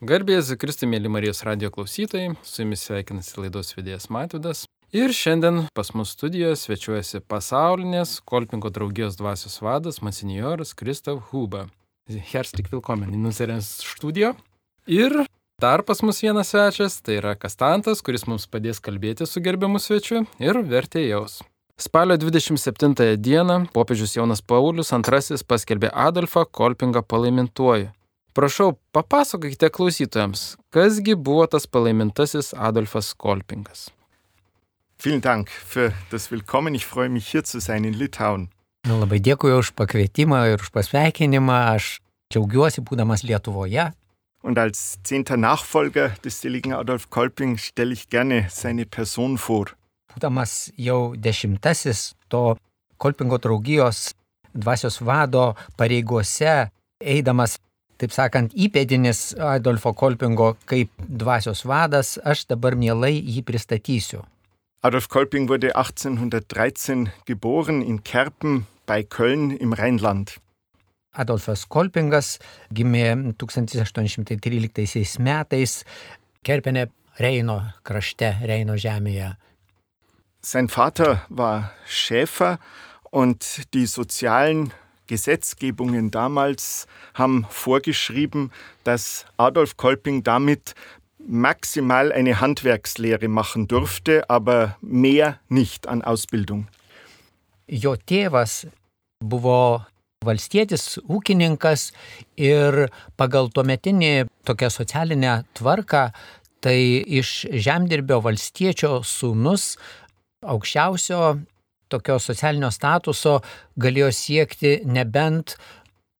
Garbės Kristų mėly Marijos radio klausytojai, su jumis sveikinasi laidos vedėjas Matvidas. Ir šiandien pas mus studijoje svečiuojasi pasaulinės Kolpingo draugijos dvasios vadas Monsignoras Kristav Huba. Herzlich willkommen in unserem studio. Ir dar pas mus vienas svečias, tai yra Kastantas, kuris mums padės kalbėti su gerbiamu svečiu ir vertėjaus. Spalio 27 dieną popiežius Jonas Paulius II paskelbė Adolfą Kolpingą palaimintuoju. Prašau, papasakokite klausytojams, kasgi buvo tas palaimintasis Adolfas Kolpingas. Vielen Dank für das Willkommen. Ich freue mich hier zu sein in Litauen. Nu, labai dėkui už pakvietimą ir už pasveikinimą. Aš džiaugiuosi būdamas Lietuvoje. Und als zehnter Nachfolger des seligen Adolf Kolping stelle ich gerne seine Person vor. Būdamas jau dešimtasis to Kolpingo draugijos dvasios vado pareigose, eidamas taip sakant, įpėdinis Adolfo Kolpingo kaip dvasios vadas, aš dabar mielai jį pristatysiu. Adolf Kolping wurde 1813 geboren in Kerpen bei Köln im Rheinland. Adolfas Kolpingas gimė 1813 metais Kerpenė Reino krašte, Reino žemėje. Sein Vater war Schäfer und die sozialen Gesetzgebungen damals haben vorgeschrieben, dass Adolf Kolping damit maximal eine Handwerkslehre machen durfte, aber mehr nicht an Ausbildung. Jo tėvas buvo valstietis, ūkininkas ir pagal tuometinį tokią socialinę tvarką, tai iš žemdirbio valstiečio sūnus aukščiausio tokio socialinio statuso galėjo siekti nebent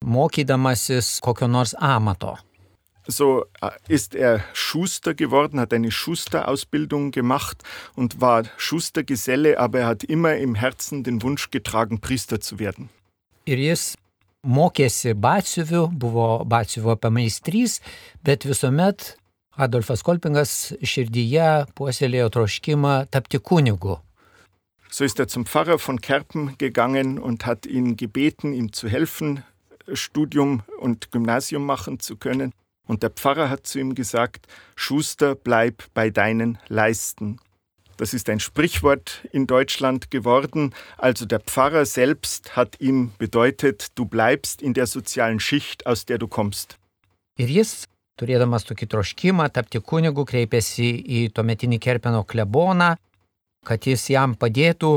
mokydamasis kokio nors amato. So äh, ist er Schuster geworden, hat eine Schusterausbildung gemacht und war Schustergeselle, aber er hat immer im Herzen den Wunsch getragen, Priester zu werden. Ir jis mokėsi batsiuvių, buvo batsiuvio pameistrys, bet visuomet Adolfas Kolpingas širdyje puoselėjo troškimą tapti kunigu. So ist er zum Pfarrer von Kerpen gegangen und hat ihn gebeten, ihm zu helfen, Studium und Gymnasium machen zu können. Und der Pfarrer hat zu ihm gesagt, Schuster, bleib bei deinen Leisten. Das ist ein Sprichwort in Deutschland geworden. Also der Pfarrer selbst hat ihm bedeutet, du bleibst in der sozialen Schicht, aus der du kommst. Ir jis, turėdamas tokį troškimą tapti kunigu, kreipėsi į tuometinį Kerpeno kleboną kad jis jam padėtų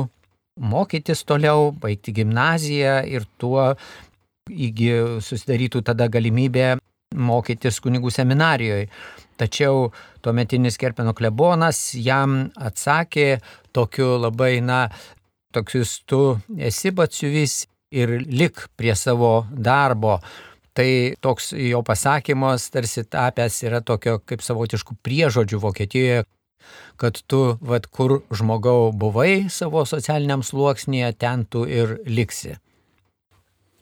mokytis toliau, baigti gimnaziją ir tuo įgy susidarytų tada galimybė mokytis kunigų seminarijoje. Tačiau tuometinis Kerpeno klebonas jam atsakė tokiu labai, na, tokius tu esi batsiuvis ir lik prie savo darbo. Tai toks jo pasakymas tarsi tapęs yra tokio kaip savotiškų priežodžių Vokietijoje, kad tu, vad, kur žmogau buvai savo socialiniam sluoksnėje, ten tu ir liksi.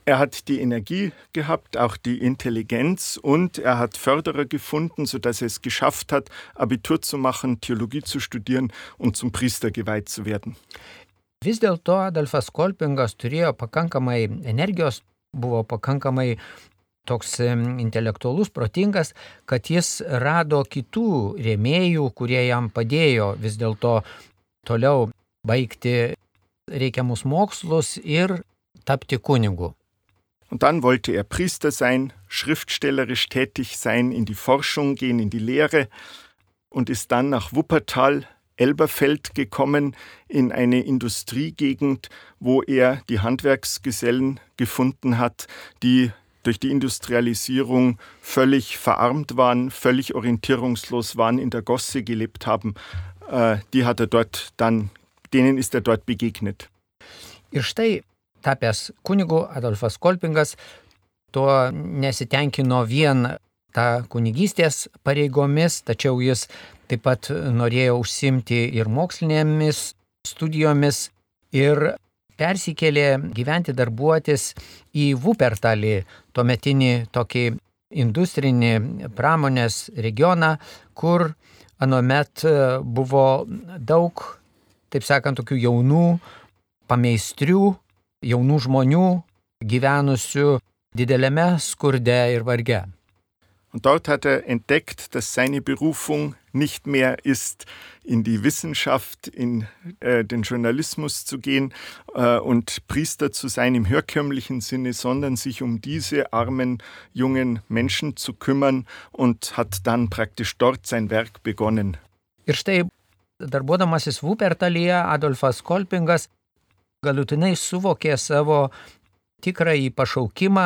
Er hat die Energie gehabt, auch die Intelligenz und er hat Förderer gefunden, sodass er es geschafft hat, Abitur zu machen, Theologie zu studieren und zum Priester geweiht zu werden. Vis dėlto Adolfas Kolpingas turėjo pakankamai energijos, buvo pakankamai toks intelektualus, protingas, kad jis rado kitų rėmėjų, kurie jam padėjo vis dėlto toliau baigti reikiamus mokslus ir tapti kunigu. Und dann wollte er Priester sein, schriftstellerisch tätig sein, in die Forschung gehen, in die Lehre und ist dann nach Wuppertal, Elberfeld gekommen, in eine Industriegegend, wo er die Handwerksgesellen gefunden hat, die durch die Industrialisierung völlig verarmt waren, völlig orientierungslos waren, in der Gosse gelebt haben, äh, die hat er dort dann, denen ist er dort begegnet. Ir štai tapęs kunigu Adolfas Kolpingas tuo nesitenkino vien tą kunigystės pareigomis, tačiau jis taip pat norėjo užsimti ir mokslinėmis studijomis ir persikėlė gyventi darbuotis į Vupertalį, tuometinį tokį industrinį pramonės regioną, kur anuomet e, buvo daug, taip sakant, tokių jaunų pameistrių, jaunų žmonių gyvenusių dideliame skurde ir varge. Und dort hat er entdeckt, dass seine Berufung nicht mehr ist, in die Wissenschaft, in äh, den Journalismus zu gehen äh, und Priester zu sein im herkömmlichen Sinne, sondern sich um diese armen jungen Menschen zu kümmern und hat dann praktisch dort sein Werk begonnen. Ir štai, darbuodamasis Vupertalyje, Adolfas Kolpingas galutinai suvokė savo tikrąjį pašaukimą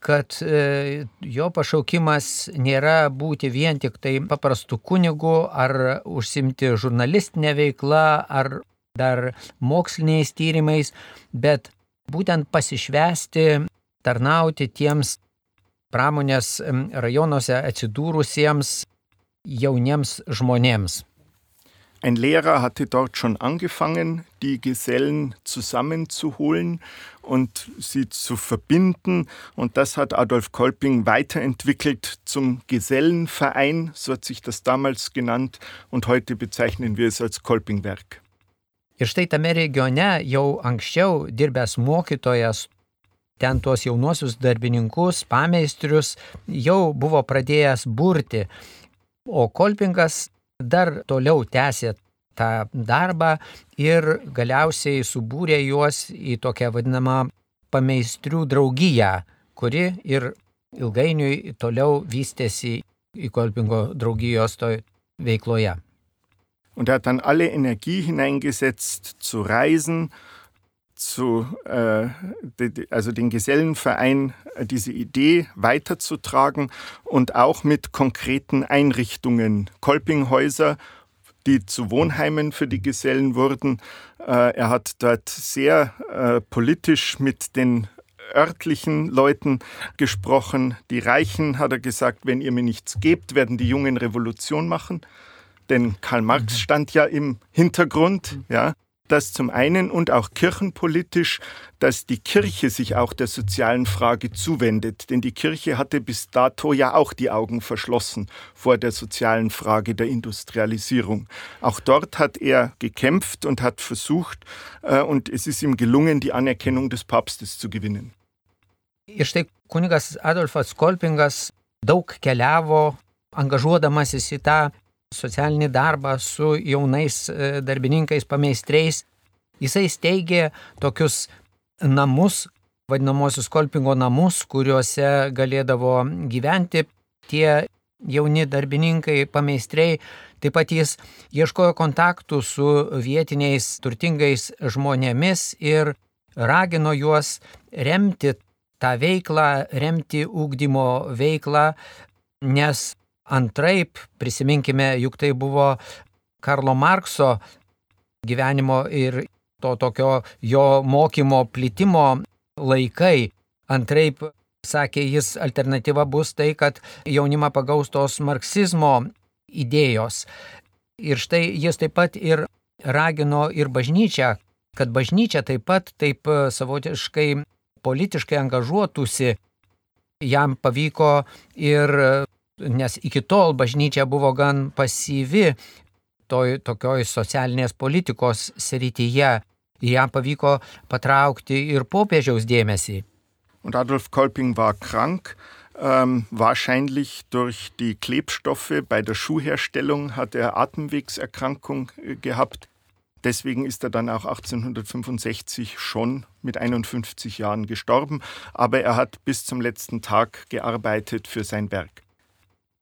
kad e, jo pašaukimas nėra būti vien tik tai paprastu kunigu ar užsimti žurnalistinę veiklą ar dar moksliniais tyrimais, bet būtent pasišvesti, tarnauti tiems pramonės rajonuose atsidūrusiems jauniems žmonėms. Ein Lehrer hatte dort schon angefangen, die Gesellen zusammenzuholen und sie zu verbinden. Und das hat Adolf Kolping weiterentwickelt zum Gesellenverein, so hat sich das damals genannt. Und heute bezeichnen wir es als Kolpingwerk. Ir štai tame regione jau anksčiau dirbęs mokytojas, ten tuos jaunuosius darbininkus, pameistrius, jau buvo pradėjęs burti. O Kolpingas dar toliau tęsė tą darbą ir galiausiai subūrė juos į tokią vadinamą pameistrių draugiją, kuri ir ilgainiui toliau vystėsi į Kolpingo draugijos toj veikloje. Und er hat dann alle Energie hineingesetzt zu reisen, zu, äh, also den Gesellenverein, äh, diese Idee weiterzutragen und auch mit konkreten Einrichtungen, Kolpinghäuser, die zu Wohnheimen für die Gesellen wurden. Äh, er hat dort sehr äh, politisch mit den örtlichen Leuten gesprochen. Die Reichen, hat er gesagt, wenn ihr mir nichts gebt, werden die Jungen Revolution machen. Denn Karl Marx mhm. stand ja im Hintergrund, ja. Das zum einen und auch kirchenpolitisch, dass die Kirche sich auch der sozialen Frage zuwendet. Denn die Kirche hatte bis dato ja auch die Augen verschlossen vor der sozialen Frage der Industrialisierung. Auch dort hat er gekämpft und hat versucht, äh, und es ist ihm gelungen, die Anerkennung des Papstes zu gewinnen. Ir štai kunigas Adolfas Kolpingas daug keliavo, angažuodamasis į tą socialinį darbą su jaunais e, darbininkais, pameistriais. Jisai steigė tokius namus, vadinamosius kolpingo namus, kuriuose galėdavo gyventi tie jauni darbininkai, pameistriai. Taip pat jis ieškojo kontaktų su vietiniais turtingais žmonėmis ir ragino juos remti tą veiklą, remti ūkdymo veiklą, nes Antraip, prisiminkime, juk tai buvo Karlo Markso gyvenimo ir to tokio jo mokymo plitimo laikai. Antraip, sakė jis, alternatyva bus tai, kad jaunimą pagaus tos marksizmo idėjos. Ir štai jis taip pat ir ragino ir bažnyčią, kad bažnyčia taip pat taip savotiškai politiškai angažuotųsi. Jam pavyko ir nes iki tol bažnyčia buvo gan pasyvi toj tokioj socialinės politikos srityje. Jam pavyko patraukti ir popiežiaus dėmesį. Und Adolf Kolping war krank. Ähm, wahrscheinlich durch die Klebstoffe bei der Schuhherstellung hat er Atemwegserkrankung äh, gehabt. Deswegen ist er dann auch 1865 schon mit 51 Jahren gestorben. Aber er hat bis zum letzten Tag gearbeitet für sein Werk.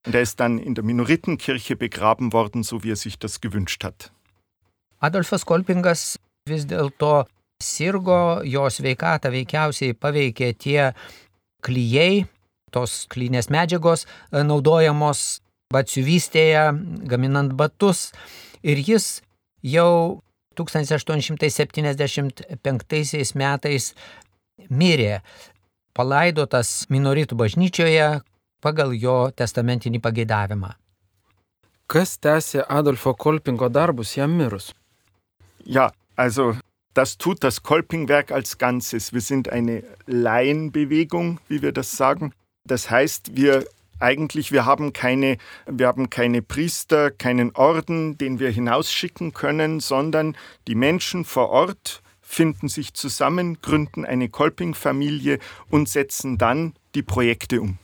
Und er ist dann in der Minoritenkirche begraben worden, so wie er sich das gewünscht hat. Adolfas Kolpingas vis dėlto sirgo, jo sveikatą veikiausiai paveikė tie klyjei, tos klynės medžiagos e, naudojamos batsiuvystėje, gaminant batus. Ir jis jau 1875 metais mirė, palaidotas minoritų bažnyčioje, pagal jo testamentinį pageidavimą. Kas tęsė Adolfo Kolpingo darbus jam mirus? Ja, also das tut das Kolpingwerk als Ganzes. Wir sind eine Laienbewegung, wie wir das sagen. Das heißt, wir eigentlich, wir haben keine, wir haben keine Priester, keinen Orden, den wir hinausschicken können, sondern die Menschen vor Ort finden sich zusammen, gründen eine Kolping-Familie und setzen dann die Projekte um.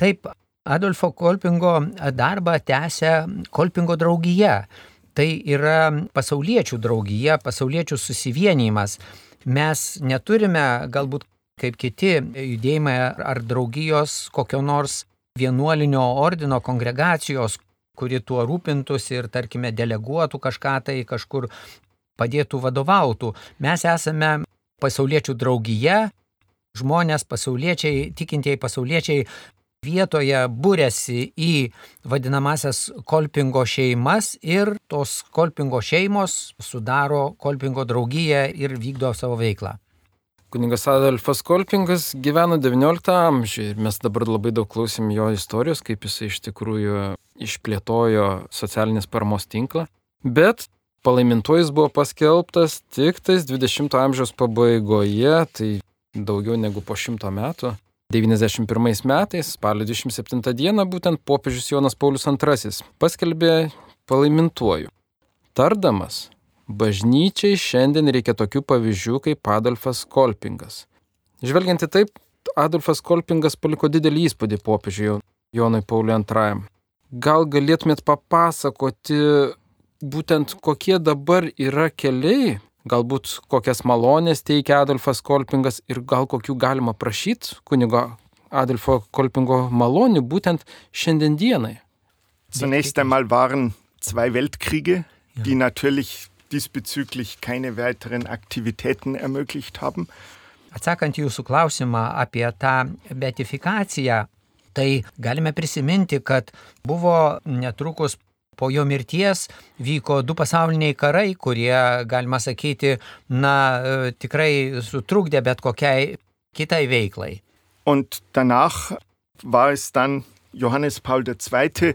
Taip, Adolfo Kolpingo darbą tęsia Kolpingo draugija. Tai yra pasauliečių draugija, pasauliečių susivienimas. Mes neturime galbūt kaip kiti judėjimai ar draugijos kokio nors vienuolinio ordino kongregacijos, kuri tuo rūpintųsi ir, tarkime, deleguotų kažką tai kažkur padėtų vadovautų. Mes esame pasauliečių draugija, žmonės pasauliečiai, tikintieji pasauliečiai vietoje būrėsi į vadinamasias kolpingo šeimas ir tos kolpingo šeimos sudaro kolpingo draugiją ir vykdo savo veiklą. Kuningas Adolfas Kolpingas gyveno XIX amžiuje ir mes dabar labai daug klausėm jo istorijos, kaip jisai iš tikrųjų išplėtojo socialinės paramos tinklą. Bet palaimintuojas buvo paskelbtas tik tais 20 amžiaus pabaigoje, tai daugiau negu po šimto metų. 91 metais, spalio 27 dieną, būtent popiežius Jonas Paulius II paskelbė palaimintuoju. Tardamas, Bažnyčiai šiandien reikia tokių pavyzdžių kaip Adolfas Kolpingas. Žvelgiant į taip, Adolfas Kolpingas paliko didelį įspūdį popiežiui Jonui Pauliui II. Gal galėtumėt papasakoti būtent kokie dabar yra keliai, galbūt kokias malonės teikia Adolfas Kolpingas ir gal kokių galima prašyti kunigo Adolfo Kolpingo malonių būtent šiandien dienai. Zunächst einmal waren zwei Weltkriege, die natürlich diesbezüglich keine weiteren Aktivitäten ermöglicht haben. Atsakant jūsų klausimą apie tą beatifikaciją, tai galime prisiminti, kad buvo netrukus po jo mirties vyko du pasauliniai karai, kurie, galima sakyti, na, tikrai sutrukdė bet kokiai kitai veiklai. Und danach war es dann Johannes Paul II.,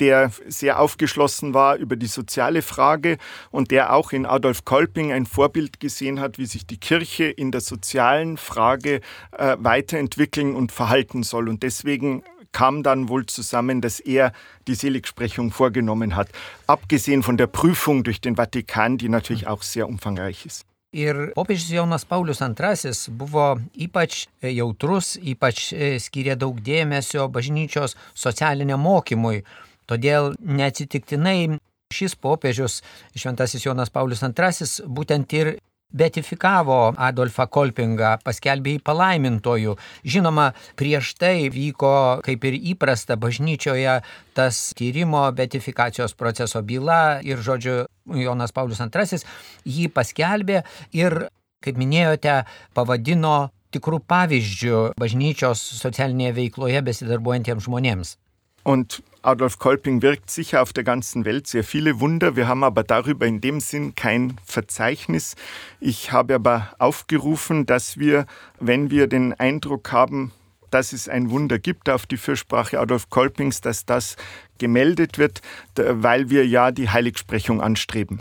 der sehr aufgeschlossen war über die soziale Frage und der auch in Adolf Kolping ein Vorbild gesehen hat, wie sich die Kirche in der sozialen Frage äh, weiterentwickeln und verhalten soll. Und deswegen kam dann wohl zusammen, dass er die Seligsprechung vorgenommen hat, abgesehen von der Prüfung durch den Vatikan, die natürlich auch sehr umfangreich ist. Ir popiežius Jonas Paulius II buvo ypač jautrus, ypač skyrė daug dėmesio bažnyčios socialiniam mokymui. Todėl neatsitiktinai šis popiežius, Šventasis Jonas Paulius II, būtent ir beatifikavo Adolfą Kolpingą, paskelbė jį palaimintojų. Žinoma, prieš tai vyko, kaip ir įprasta bažnyčioje, tas tyrimo beatifikacijos proceso byla ir, žodžiu, Jonas Paulius II jį paskelbė ir, kaip minėjote, pavadino tikrų pavyzdžių bažnyčios socialinėje veikloje besidarbuojantiems žmonėms. Und Adolf Kolping wirkt sicher auf der ganzen Welt sehr viele Wunder. Wir haben aber darüber in dem Sinn kein Verzeichnis. Ich habe aber aufgerufen, dass wir, wenn wir den Eindruck haben, dass es ein Wunder gibt auf die Fürsprache Adolf Kolpings, dass das gemeldet wird, weil wir ja die Heiligsprechung anstreben.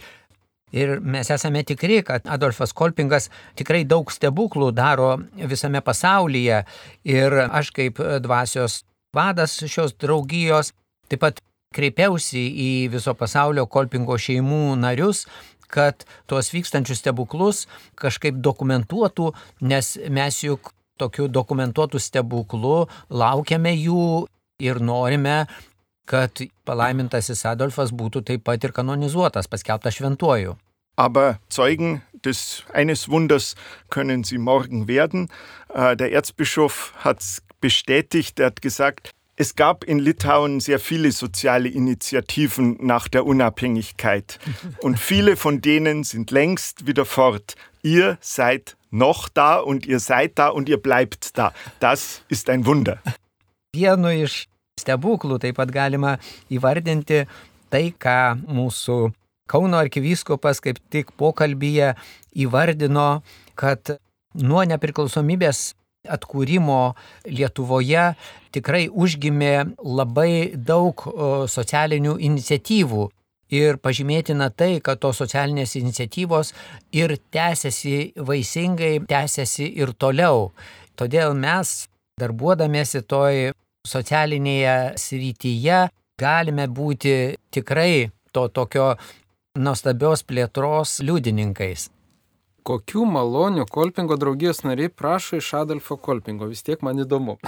Ir mes esame tikri, kad Adolfas Kolpingas tikrai daug stebuklų daro visame pasaulyje. Ir aš kaip dvasios vadas šios draugijos. Taip pat kreipiausi į viso pasaulio kolpingo šeimų narius, kad tuos vykstančius stebuklus kažkaip dokumentuotų, nes mes juk tokių dokumentuotų stebuklų laukiame jų ir norime, kad palaimintasis Adolfas būtų taip pat ir kanonizuotas, paskelbtas šventuoju. Aber Zeugen des eines Wunders können sie morgen werden. Der Erzbischof hat bestätigt. Er hat gesagt, es gab in Litauen sehr viele soziale Initiativen nach der Unabhängigkeit und viele von denen sind längst wieder fort. Ihr seid noch da und ihr seid da und ihr bleibt da. Das ist ein Wunder. Vienu iš stebuklų taip pat galima įvardinti tai, ką mūsų Kauno arkivyskupas kaip tik pokalbyje įvardino, kad nuo nepriklausomybės atkūrimo Lietuvoje tikrai užgimė labai daug socialinių iniciatyvų. Ir pažymėtina tai, kad tos socialinės iniciatyvos ir tęsiasi vaisingai, tęsiasi ir toliau. Todėl mes, darbuodamėsi toj socialinėje srityje, galime būti tikrai to tokio nuostabios plėtros liudininkais. Kokių malonių Kolpingo draugijos nariai prašo iš Adolfo Kolpingo? Vis tiek man įdomu.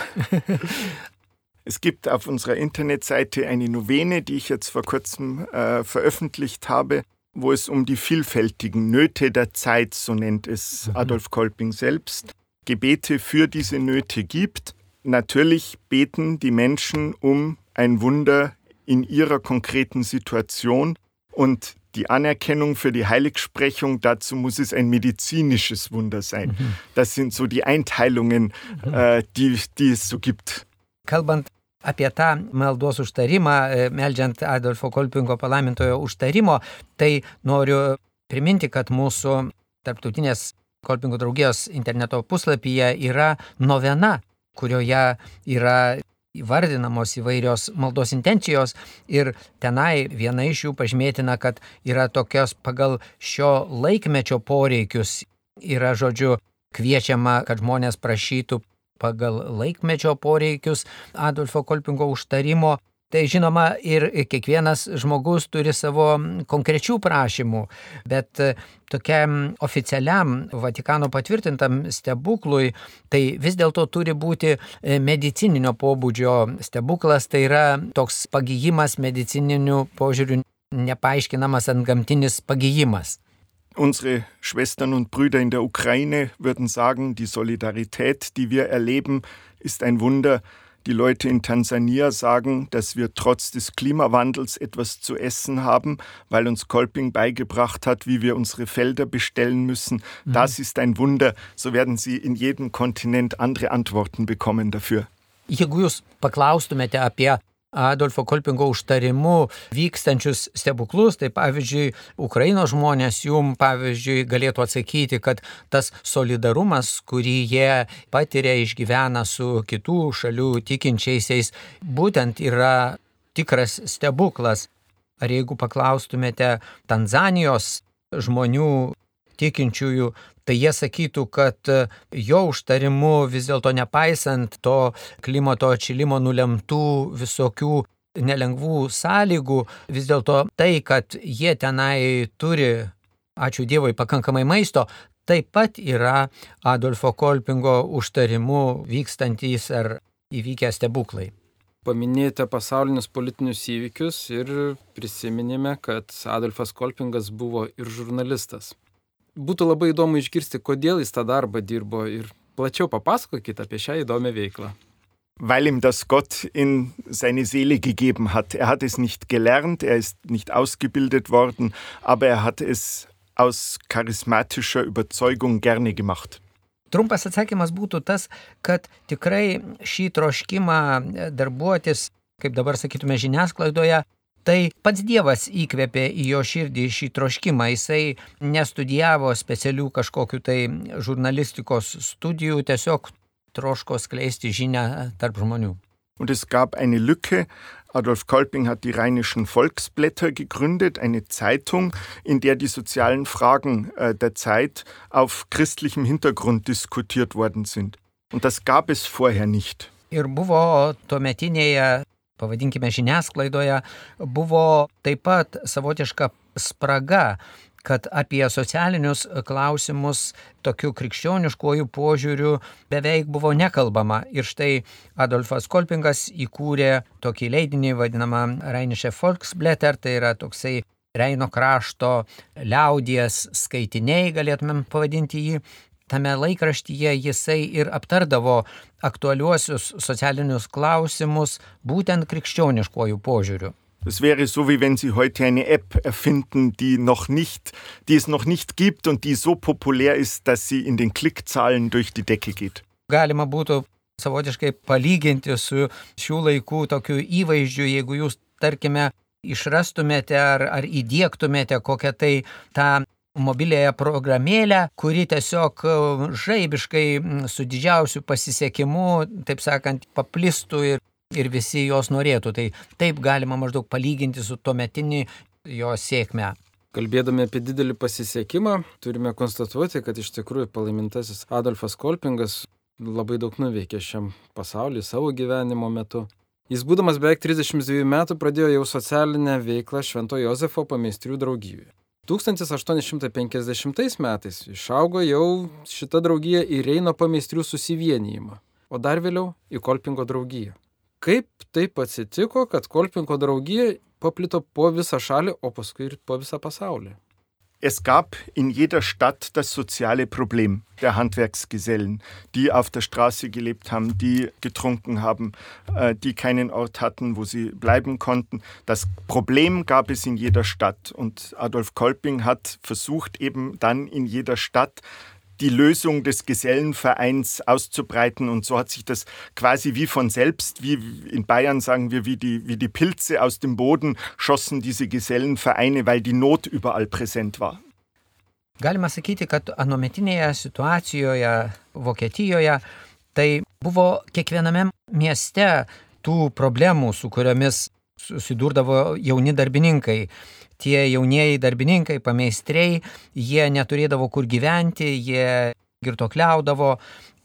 Es gibt auf unserer Internetseite eine Novene, die ich jetzt vor kurzem äh, veröffentlicht habe, wo es um die vielfältigen Nöte der Zeit, so nennt es mhm. Adolf Kolping selbst, Gebete für diese Nöte gibt. Natürlich beten die Menschen um ein Wunder in ihrer konkreten Situation und die Anerkennung für die Heiligsprechung, dazu muss es ein medizinisches Wunder sein. Mhm. Das sind so die Einteilungen, mhm. äh, die, die es so gibt. Kalbant apie tą maldos užtarimą, e, meldžiant Adolfo Kolpingo palaimintojo užtarimo, tai noriu priminti, kad mūsų tarptautinės Kolpingo draugijos interneto puslapyje yra novena, kurioje yra įvardinamos įvairios maldos intencijos ir tenai viena iš jų pažymėtina, kad yra tokios pagal šio laikmečio poreikius, yra žodžiu kviečiama, kad žmonės prašytų pagal laikmečio poreikius Adolfo Kolpingo užtarimo. Tai žinoma, ir kiekvienas žmogus turi savo konkrečių prašymų, bet tokiam oficialiam Vatikano patvirtintam stebuklui, tai vis dėlto turi būti medicininio pobūdžio stebuklas, tai yra toks pagyjimas medicininiu požiūriu nepaaiškinamas ant gamtinis pagyjimas. Unsere Schwestern und Brüder in der Ukraine würden sagen, die Solidarität, die wir erleben, ist ein Wunder. Die Leute in Tansania sagen, dass wir trotz des Klimawandels etwas zu essen haben, weil uns Kolping beigebracht hat, wie wir unsere Felder bestellen müssen. Mhm. Das ist ein Wunder. So werden Sie in jedem Kontinent andere Antworten bekommen dafür. Jeigu jūs paklaustumėte apie Adolfo Kolpingo užtarimu vykstančius stebuklus, tai pavyzdžiui, Ukrainos žmonės jum, pavyzdžiui, galėtų atsakyti, kad tas solidarumas, kurį jie patiria, išgyvena su kitų šalių tikinčiaisiais, būtent yra tikras stebuklas. Ar jeigu paklaustumėte Tanzanijos žmonių tikinčiųjų, tai jie sakytų, kad e, jo užtarimu vis dėlto nepaisant to klimato atšilimo nulemtų visokių nelengvų sąlygų, vis dėlto tai, kad jie tenai turi, ačiū Dievui, pakankamai maisto, taip pat yra Adolfo Kolpingo užtarimu vykstantys ar įvykę stebuklai. Paminėjote pasaulinius politinius įvykius ir prisiminėme, kad Adolfas Kolpingas buvo ir žurnalistas būtų labai įdomu išgirsti, kodėl jis tą darbą dirbo ir plačiau papasakokit apie šią įdomią veiklą. Weil ihm das Gott in seine Seele gegeben hat. Er hat es nicht gelernt, er ist nicht ausgebildet worden, aber er hat es aus charismatischer Überzeugung gerne gemacht. Trumpas atsakymas būtų tas, kad tikrai šį troškimą darbuotis, kaip dabar sakytume žiniasklaidoje, Tai pats Dievas įkvėpė į jo širdį šį troškimą. Jisai nestudijavo specialių kažkokių tai žurnalistikos studijų, tiesiog troško skleisti žinią tarp žmonių. Und es gab eine Lücke. Adolf Kolping hat die Rheinischen Volksblätter gegründet, eine Zeitung, in der die sozialen Fragen äh, der Zeit auf christlichem Hintergrund diskutiert worden sind. Und das gab es vorher nicht. Ir buvo tuometinėje pavadinkime, žiniasklaidoje buvo taip pat savotiška spraga, kad apie socialinius klausimus tokiu krikščioniškuoju požiūriu beveik buvo nekalbama. Ir štai Adolfas Kolpingas įkūrė tokį leidinį vadinamą Rheinische Volksblätter, tai yra toksai Reino krašto liaudies skaitiniai, galėtumėm pavadinti jį, tame laikraštyje jisai ir aptardavo aktualiuosius socialinius klausimus būtent krikščioniškojų požiūrių. Das wäre so, wie wenn Sie heute eine App erfinden, die, noch nicht, die es noch nicht gibt und die so populär ist, dass sie in den Klickzahlen durch die Decke geht. Galima būtų savotiškai palyginti su šių laikų tokiu įvaizdžiu, jeigu jūs, tarkime, išrastumėte ar, ar įdėktumėte kokią tai tą mobiliąją programėlę, kuri tiesiog e, žaibiškai su didžiausiu pasisekimu, taip sakant, paplistų ir, ir visi jos norėtų. Tai taip galima maždaug palyginti su tuometini jo sėkme. Kalbėdami apie didelį pasisekimą, turime konstatuoti, kad iš tikrųjų palaimintasis Adolfas Kolpingas labai daug nuveikė šiam pasauliu savo gyvenimo metu. Jis būdamas beveik 32 metų pradėjo jau socialinę veiklą Švento Jozefo pameistrių draugijoje. 1850 metais išaugo jau šita draugija į Reino pameistrių susivienijimą, o dar vėliau į Kolpingo draugiją. Kaip taip atsitiko, kad Kolpingo draugija paplito po visą šalį, o paskui ir po visą pasaulį? Es gab in jeder Stadt das soziale Problem der Handwerksgesellen, die auf der Straße gelebt haben, die getrunken haben, äh, die keinen Ort hatten, wo sie bleiben konnten. Das Problem gab es in jeder Stadt und Adolf Kolping hat versucht, eben dann in jeder Stadt die Lösung des Gesellenvereins auszubreiten. Und so hat sich das quasi wie von selbst, wie in Bayern sagen wir, wie die, wie die Pilze aus dem Boden schossen diese Gesellenvereine, weil die Not überall präsent war. Galima sakyti, kad anometinėje situacijoje Vokietijoje tai buvo kiekviename mieste tų problemų, su kuriomis susidurdavo jauni darbininkai tie jaunieji darbininkai, pameistriai, jie neturėdavo kur gyventi, jie girtokliaudavo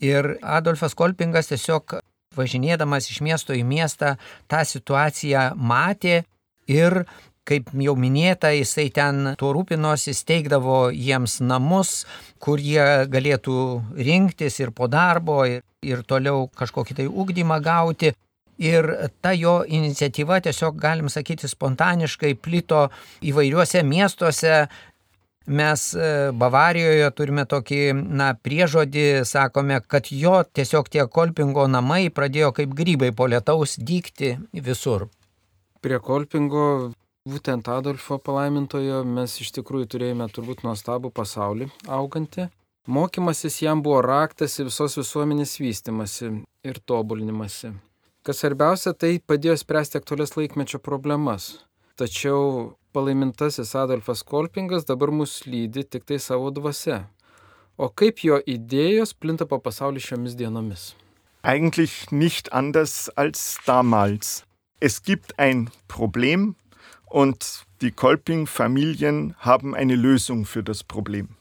ir Adolfas Kolpingas tiesiog važinėdamas iš miesto į miestą tą situaciją matė ir kaip jau minėta, jisai ten tuo rūpinosi, steigdavo jiems namus, kur jie galėtų rinktis ir po darbo, ir, ir toliau kažkokį tai ūkdymą gauti. Ir ta jo iniciatyva tiesiog, galim sakyti, spontaniškai plito įvairiuose miestuose. Mes e, Bavarijoje turime tokį, na, priežodį, sakome, kad jo tiesiog tie kolpingo namai pradėjo kaip grybai po lietaus dykti visur. Prie kolpingo būtent Adolfo palaimintojo mes iš tikrųjų turėjome turbūt nuostabų pasaulį augantį. Mokymasis jam buvo raktas į visos visuomenės vystimasi ir tobulinimasi. Kas svarbiausia, tai padėjo spręsti aktualias laikmečio problemas. Tačiau palaimintasis Adolfas Kolpingas dabar mus lydi tik tai savo dvasia. O kaip jo idėjos plinta po pasaulį šiomis dienomis? Eigentlich nicht anders als damals. Es gibt ein Problem und die Kolping-Familien haben eine Lösung für das Problem.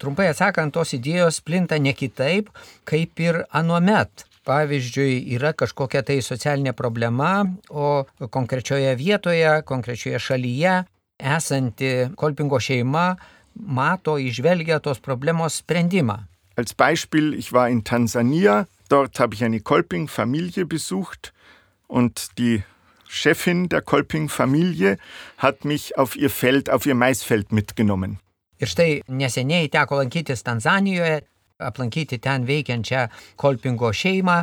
Trumpai atsakant, tos idėjos plinta ne kitaip, kaip ir anuomet. Pavyzdžiui, yra kažkokia tai socialinė problema, o konkrečioje vietoje, konkrečioje šalyje esanti kolpingo šeima mato, išvelgia tos problemos sprendimą. Als Beispiel, ich war in Tansania, dort habe ich eine Kolping-Familie besucht und die Chefin der Kolping-Familie hat mich auf ihr Feld, auf ihr Maisfeld mitgenommen. Ir štai neseniai teko lankytis Tanzanijoje, aplankyti ten veikiančią Kolpingo šeimą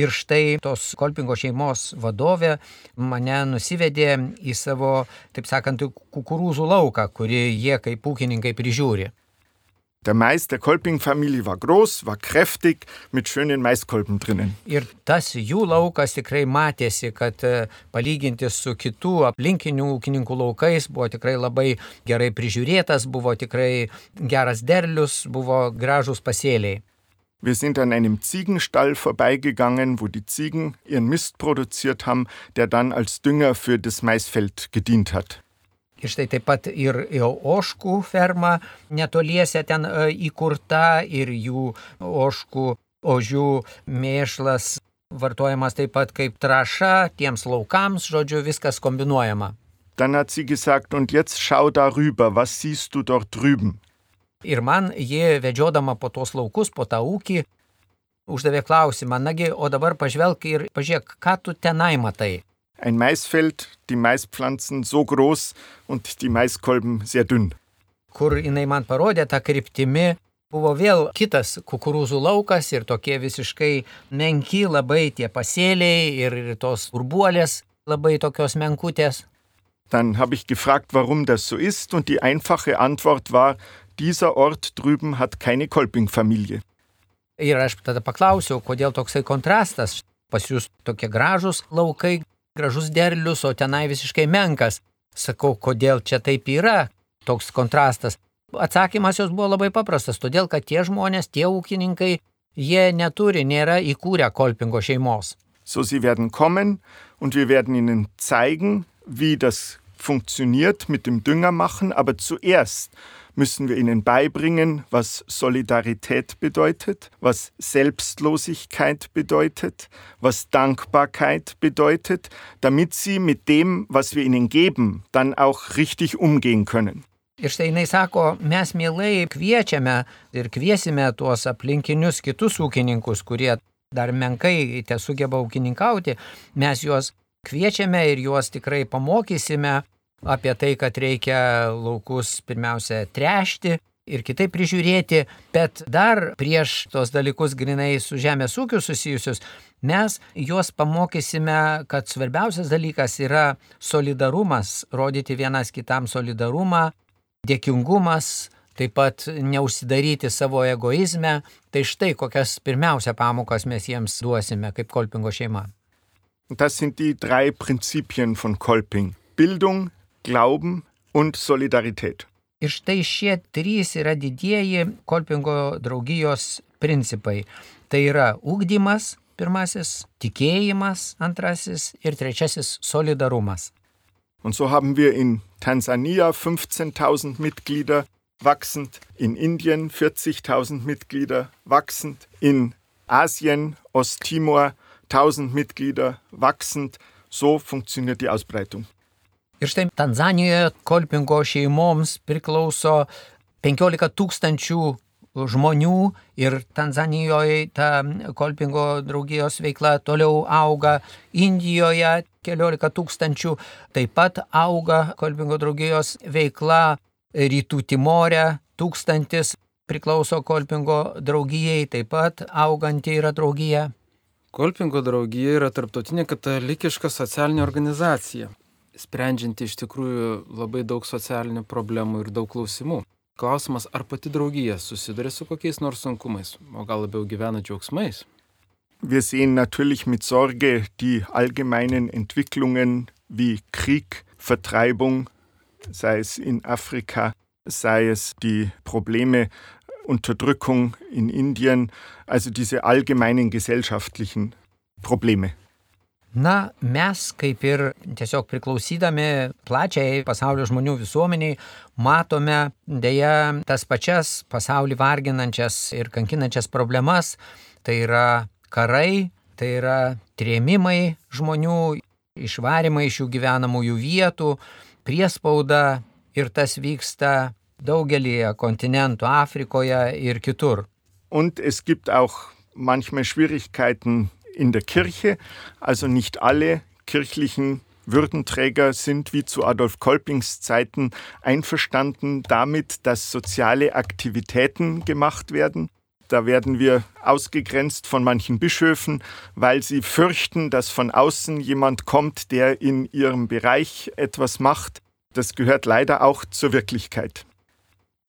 ir štai tos Kolpingo šeimos vadovė mane nusivedė į savo, taip sakant, kukurūzų lauką, kurį jie kaip ūkininkai prižiūri. Der Mais der Kolping-Familie war groß, war kräftig, mit schönen Maiskolben drinnen. Ir tas jų laukas tikrai matėsi, kad e, palyginti su kitų aplinkinių ūkininkų laukais buvo tikrai labai gerai prižiūrėtas, buvo tikrai geras derlius, buvo gražus pasėliai. Wir sind an einem Ziegenstall vorbeigegangen, wo die Ziegen ihren Mist produziert haben, der dann als Dünger für das Maisfeld gedient hat. Ir štai taip pat ir oškų ferma netoliese ten e, įkurta ir jų oškų ožių mėšlas vartojamas taip pat kaip traša tiems laukams, žodžiu, viskas kombinuojama. Dann hat sie gesagt, und jetzt schau darüber, was siehst du dort drüben? Ir man jie vedžiodama po tos laukus, po tą ūkį, uždavė klausimą, nagi, o dabar pažvelk ir pažiūrėk, ką tu tenai matai. Ein Maisfeld, die Maispflanzen so groß und die Maiskolben sehr dünn. Kur jinai man parodė tą kryptimį, buvo vėl kitas kukurūzų laukas ir tokie visiškai menki labai tie pasėliai ir tos urbuolės labai tokios menkutės. Dann habe ich gefragt, warum das so ist und die einfache Antwort war, dieser Ort drüben hat keine Kolping-Familie. Ir aš tada paklausiau, kodėl toksai kontrastas. Pas jūs tokie gražus laukai, gražus derlius, o tenai visiškai menkas. Sakau, kodėl čia taip yra, toks kontrastas. Atsakymas jos buvo labai paprastas, todėl kad tie žmonės, tie ūkininkai, jie neturi, nėra įkūrę kolpingo šeimos. So, sie werden kommen und wir werden ihnen zeigen, wie das funktioniert mit dem Dünger machen, aber zuerst müssen wir ihnen beibringen, was Solidarität bedeutet, was Selbstlosigkeit bedeutet, was Dankbarkeit bedeutet, damit sie mit dem, was wir ihnen geben, dann auch richtig umgehen können. Ir štai jinai sako, mes mielai kviečiame ir kviesime tuos aplinkinius kitus ūkininkus, kurie dar menkai te sugeba ūkininkauti, mes juos kviečiame ir juos tikrai pamokysime apie tai, kad reikia laukus pirmiausia trešti ir kitaip prižiūrėti, bet dar prieš tos dalykus grinai su žemės ūkiu susijusius, mes juos pamokysime, kad svarbiausias dalykas yra solidarumas, rodyti vienas kitam solidarumą, dėkingumas, taip pat neužsidaryti savo egoizme. Tai štai kokias pirmiausia pamokas mes jiems duosime kaip Kolpingo šeima. Das sind die drei Prinzipien von Kolping. Bildung, Glauben und Solidarität. Ir štai šie trys yra didieji Kolpingo draugijos principai. Tai yra ūkdymas, pirmasis, tikėjimas, antrasis ir trečiasis solidarumas. Und so haben wir in Tansania 15.000 Mitglieder, wachsend, in Indien 40.000 Mitglieder, wachsend, in Asien, Osttimor 1000 Mitglieder, wachsend. So funktioniert die Ausbreitung. Ir štai Tanzanijoje Kolpingo šeimoms priklauso 15 tūkstančių žmonių ir Tanzanijoje ta Kolpingo draugijos veikla toliau auga, Indijoje keliolika tūkstančių taip pat auga Kolpingo draugijos veikla, Rytų Timorė tūkstantis priklauso Kolpingo draugijai, taip pat auganti yra draugija. Kolpingo draugija yra tarptautinė katalikiška socialinė organizacija, sprendžianti iš tikrųjų labai daug socialinių problemų ir daug klausimų. Klausimas, ar pati draugija susiduria su kokiais nors sunkumais, o gal labiau gyvena džiaugsmais? Wir sehen natürlich mit Sorge die allgemeinen Entwicklungen wie Krieg, Vertreibung, sei es in Afrika, sei es die Probleme Unterdrückung in Indien, also diese allgemeinen gesellschaftlichen Probleme. Na, mes kaip ir tiesiog priklausydami plačiai pasaulio žmonių visuomeniai matome dėja tas pačias pasaulį varginančias ir kankinančias problemas. Tai yra karai, tai yra trėmimai žmonių, išvarimai iš jų gyvenamųjų vietų, priespauda ir tas vyksta daugelį kontinentų Afrikoje ir kitur. Und es gibt auch manchmal Schwierigkeiten in der Kirche, also nicht alle kirchlichen Würdenträger sind wie zu Adolf Kolpings Zeiten einverstanden damit, dass soziale Aktivitäten gemacht werden. Da werden wir ausgegrenzt von manchen Bischöfen, weil sie fürchten, dass von außen jemand kommt, der in ihrem Bereich etwas macht. Das gehört leider auch zur Wirklichkeit.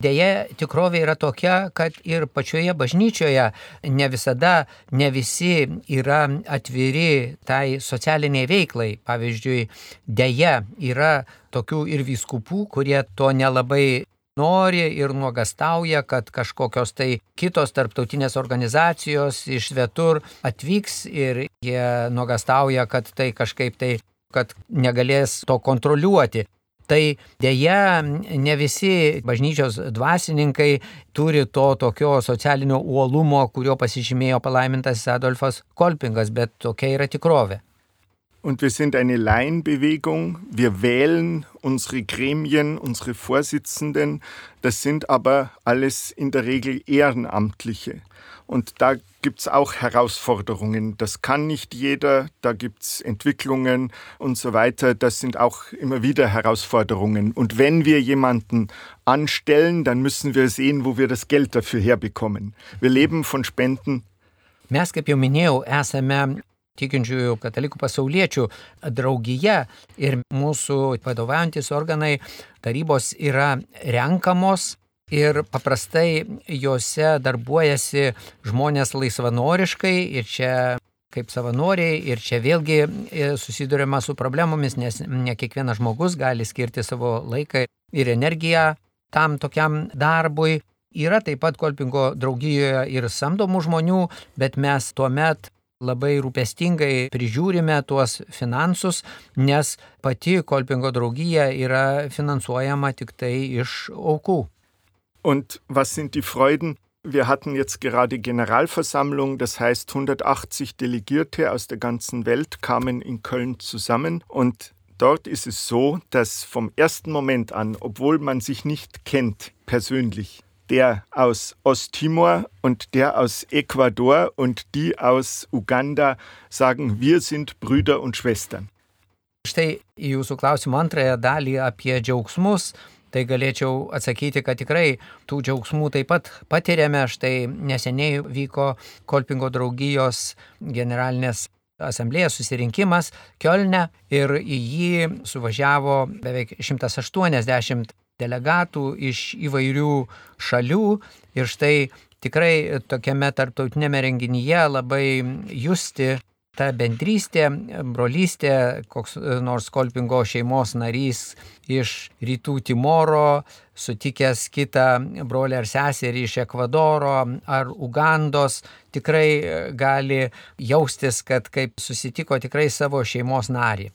Deja, tikrovė yra tokia, kad ir pačioje bažnyčioje ne visada, ne visi yra atviri tai socialiniai veiklai. Pavyzdžiui, deja yra tokių ir vyskupų, kurie to nelabai nori ir nuogastauja, kad kažkokios tai kitos tarptautinės organizacijos iš svetur atvyks ir jie nuogastauja, kad tai kažkaip tai kad negalės to kontroliuoti. Tai dėja, ne visi bažnyčios dvasininkai turi to tokio socialinio uolumo, kurio pasižymėjo palaimintas Adolfas Kolpingas, bet tokia yra tikrovė. Und wir sind eine Laienbewegung. Wir wählen unsere Gremien, unsere Vorsitzenden. Das sind aber alles in der Regel Ehrenamtliche. Und da gibt es auch Herausforderungen. Das kann nicht jeder, da gibt es Entwicklungen und so weiter. Das sind auch immer wieder Herausforderungen. Und wenn wir jemanden anstellen, dann müssen wir sehen, wo wir das Geld dafür herbekommen. Wir leben von Spenden. Mes, kaip jau minėjau, esame tikinčiųjų katalikų pasauliečių draugija ir mūsų vadovaujantis organai tarybos yra renkamos ir paprastai juose darbuojasi žmonės laisvanoriškai ir čia kaip savanoriai ir čia vėlgi e, susidurima su problemomis, nes ne kiekvienas žmogus gali skirti savo laiką ir energiją tam tokiam darbui. Yra taip pat kolpingo draugijoje ir samdomų žmonių, bet mes tuomet labai rūpestingai prižiūrime tuos finansus, nes pati kolpingo draugija yra finansuojama tik tai iš aukų. Und was sind die Freuden? Wir hatten jetzt gerade Generalversammlung, das heißt 180 Delegierte aus der ganzen Welt kamen in Köln zusammen und dort ist es so, dass vom ersten Moment an, obwohl man sich nicht kennt persönlich, der aus Osttimor und der aus Ecuador und die aus Uganda sagen, wir sind Brüder und Schwestern. Štai jūsų klausimo antrąją dalį apie džiaugsmus, tai galėčiau atsakyti, kad tikrai tų džiaugsmų taip pat patiriame. Štai neseniai vyko Kolpingo draugijos generalinės asamblėjos susirinkimas Kielne ir į jį suvažiavo beveik 180 delegatų iš įvairių šalių ir štai tikrai tokiame tarptautinėme renginyje labai justi ta bendrystė, brolystė, koks nors Kolpingo šeimos narys iš rytų Timoro, sutikęs kitą brolį ar seserį iš Ekvadoro ar Ugandos, tikrai gali jaustis, kad kaip susitiko tikrai savo šeimos narį.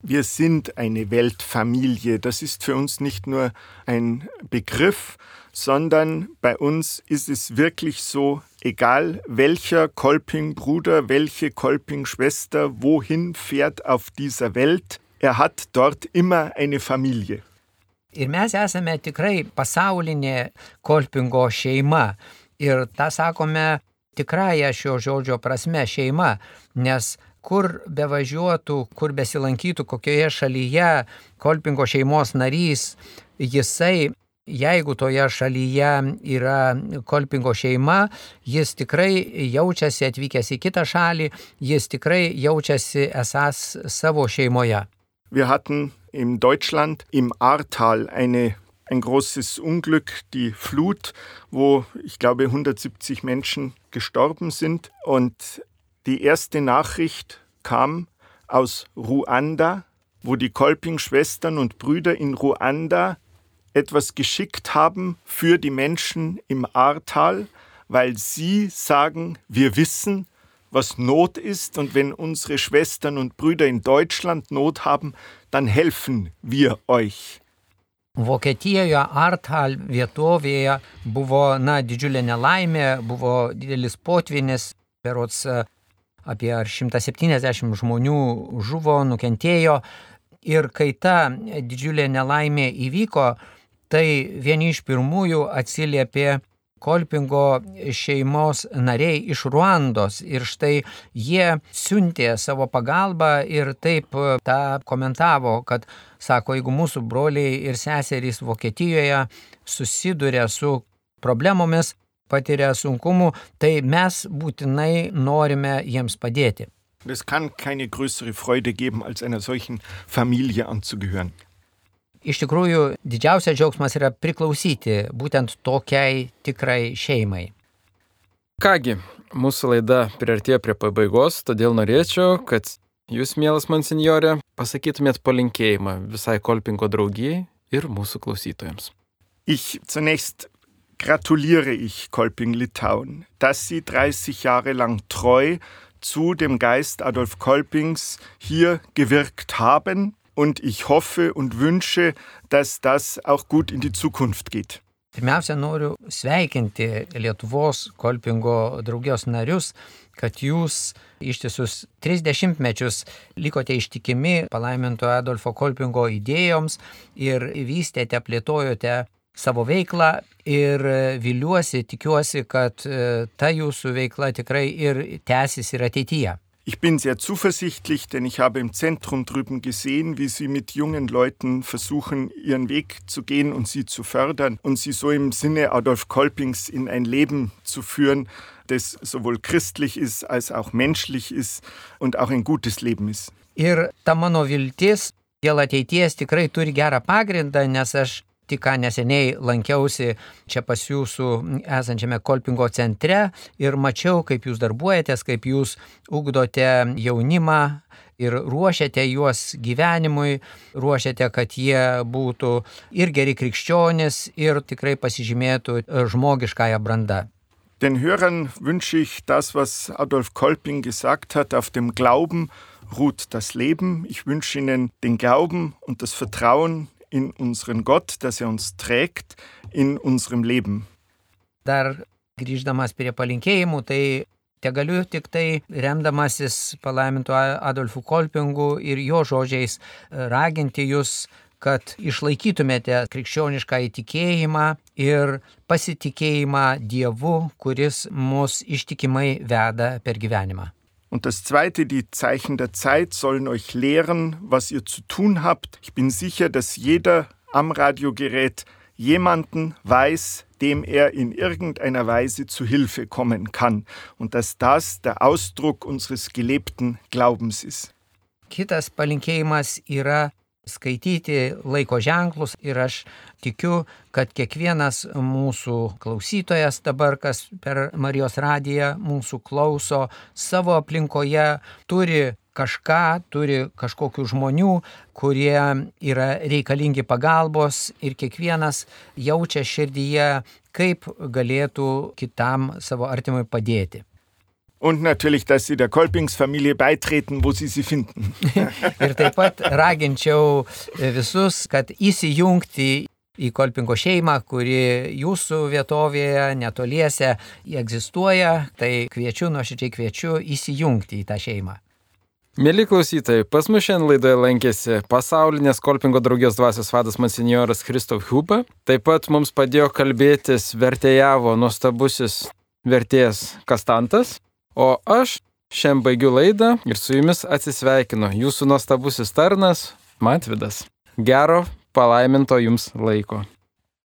Wir sind eine Weltfamilie. Das ist für uns nicht nur ein Begriff, sondern bei uns ist es wirklich so, egal welcher Kolping-Bruder, welche Kolping-Schwester wohin fährt auf dieser Welt, er hat dort immer eine Familie. Ir mes esame tikrai pasaulinė Kolpingo šeima. Ir tą sakome tikrąją šio žodžio prasme šeima, nes kur bevažiuotų, kur besilankytų, kokioje šalyje Kolpingo šeimos narys, jisai jeigu toje šalyje yra Kolpingo šeima, jis tikrai jaučiasi atvykęs į kitą šalį, jis tikrai jaučiasi esas savo šeimoje. Wir hatten in Deutschland im Ahrtal eine, ein großes Unglück, die Flut, wo ich glaube 170 Menschen gestorben sind. Und die erste Nachricht kam aus Ruanda, wo die Kolping-Schwestern und Brüder in Ruanda etwas geschickt haben für die Menschen im Ahrtal, weil sie sagen, wir wissen, was Not ist und wenn unsere Schwestern und Brüder in Deutschland Not haben, dann helfen wir euch. Vokietijoje Arthal vietovėje buvo, na, didžiulė nelaimė, buvo didelis potvinis, berots apie 170 žmonių žuvo, nukentėjo. Ir kai ta didžiulė nelaimė įvyko, tai vieni iš pirmųjų atsiliepė Kolpingo šeimos nariai iš Ruandos ir štai jie siuntė savo pagalbą ir taip tą komentavo, kad sako, jeigu mūsų broliai ir seserys Vokietijoje susiduria su problemomis, patiria sunkumų, tai mes būtinai norime jiems padėti. Es kann keine größere Freude geben, als einer solchen Familie anzugehören. Iš tikrųjų, didžiausias džiaugsmas yra priklausyti būtent tokiai tikrai šeimai. Kągi, mūsų laida priartėjo prie pabaigos, todėl norėčiau, kad jūs, mielas monsinjorė, pasakytumėt palinkėjimą visai Kolpingo draugijai ir mūsų klausytojams. Ich zunächst gratuliere ich Kolping Litauen, dass sie 30 Jahre lang treu zu dem Geist Adolf Kolpings hier gewirkt haben und ich hoffe und wünsche, dass das auch gut in die Zukunft geht. Pirmiausia, noriu sveikinti Lietuvos Kolpingo draugijos narius, kad jūs ištisus 30 mečius likote ištikimi palaiminto Adolfo Kolpingo idėjoms ir vystėte, plėtojote savo veiklą ir viliuosi, tikiuosi, kad ta jūsų veikla tikrai ir tęsis ir ateityje. Ich bin sehr zuversichtlich, denn ich habe im Zentrum drüben gesehen, wie Sie mit jungen Leuten versuchen, ihren Weg zu gehen und sie zu fördern und sie so im Sinne Adolf Kolpings in ein Leben zu führen, das sowohl christlich ist als auch menschlich ist und auch ein gutes Leben ist. Ir ta mano viltis dėl ateities tikrai turi gerą pagrindą, nes aš tik ką neseniai lankiausi čia pas jūsų esančiame Kolpingo centre ir mačiau, kaip jūs darbuojatės, kaip jūs ugdote jaunimą ir ruošiate juos gyvenimui, ruošiate, kad jie būtų ir geri krikščionis, ir tikrai pasižymėtų žmogiškąją brandą. Den Hörern wünsche ich das, was Adolf Kolping gesagt hat, auf dem Glauben ruht das Leben. Ich wünsche Ihnen den Glauben und das Vertrauen in unseren Gott, dass er uns trägt in unserem Leben. Dar grįždamas prie palinkėjimų, tai te galiu tik tai remdamasis palaimintu Adolfu Kolpingu ir jo žodžiais raginti jūs, kad išlaikytumėte krikščionišką įtikėjimą ir pasitikėjimą Dievu, kuris mus ištikimai veda per gyvenimą. Und das Zweite, die Zeichen der Zeit sollen euch lehren, was ihr zu tun habt. Ich bin sicher, dass jeder am Radiogerät jemanden weiß, dem er in irgendeiner Weise zu Hilfe kommen kann und dass das der Ausdruck unseres gelebten Glaubens ist. Kitas palinkėjimas yra skaityti laiko ženklus ir aš tikiu, kad kiekvienas mūsų klausytojas dabar, kas per Marijos radiją mūsų klauso, savo aplinkoje turi kažką, turi kažkokių žmonių, kurie yra reikalingi pagalbos ir kiekvienas jaučia širdyje, kaip galėtų kitam savo artimui padėti. Und natürlich, dass Sie der Kolpingsfamilie beitreten, wo Sie sie finden. ir taip pat raginčiau visus, kad įsijungti į Kolpingo šeimą, kuri jūsų vietovėje netoliese egzistuoja, tai kviečiu, nuoširdžiai kviečiu įsijungti į tą šeimą. Mėly klausytojai, pas mus šiandien laidoje lankėsi pasaulinės Kolpingo draugijos dvasios vadas monsinjoras Kristof Hupa. Taip pat mums padėjo kalbėtis vertėjavo nuostabusis vertėjas Kastantas. O aš šiandien baigiu laidą ir su jumis atsisveikinu. Jūsų nuostabusis tarnas Matvidas. Gero palaiminto jums laiko.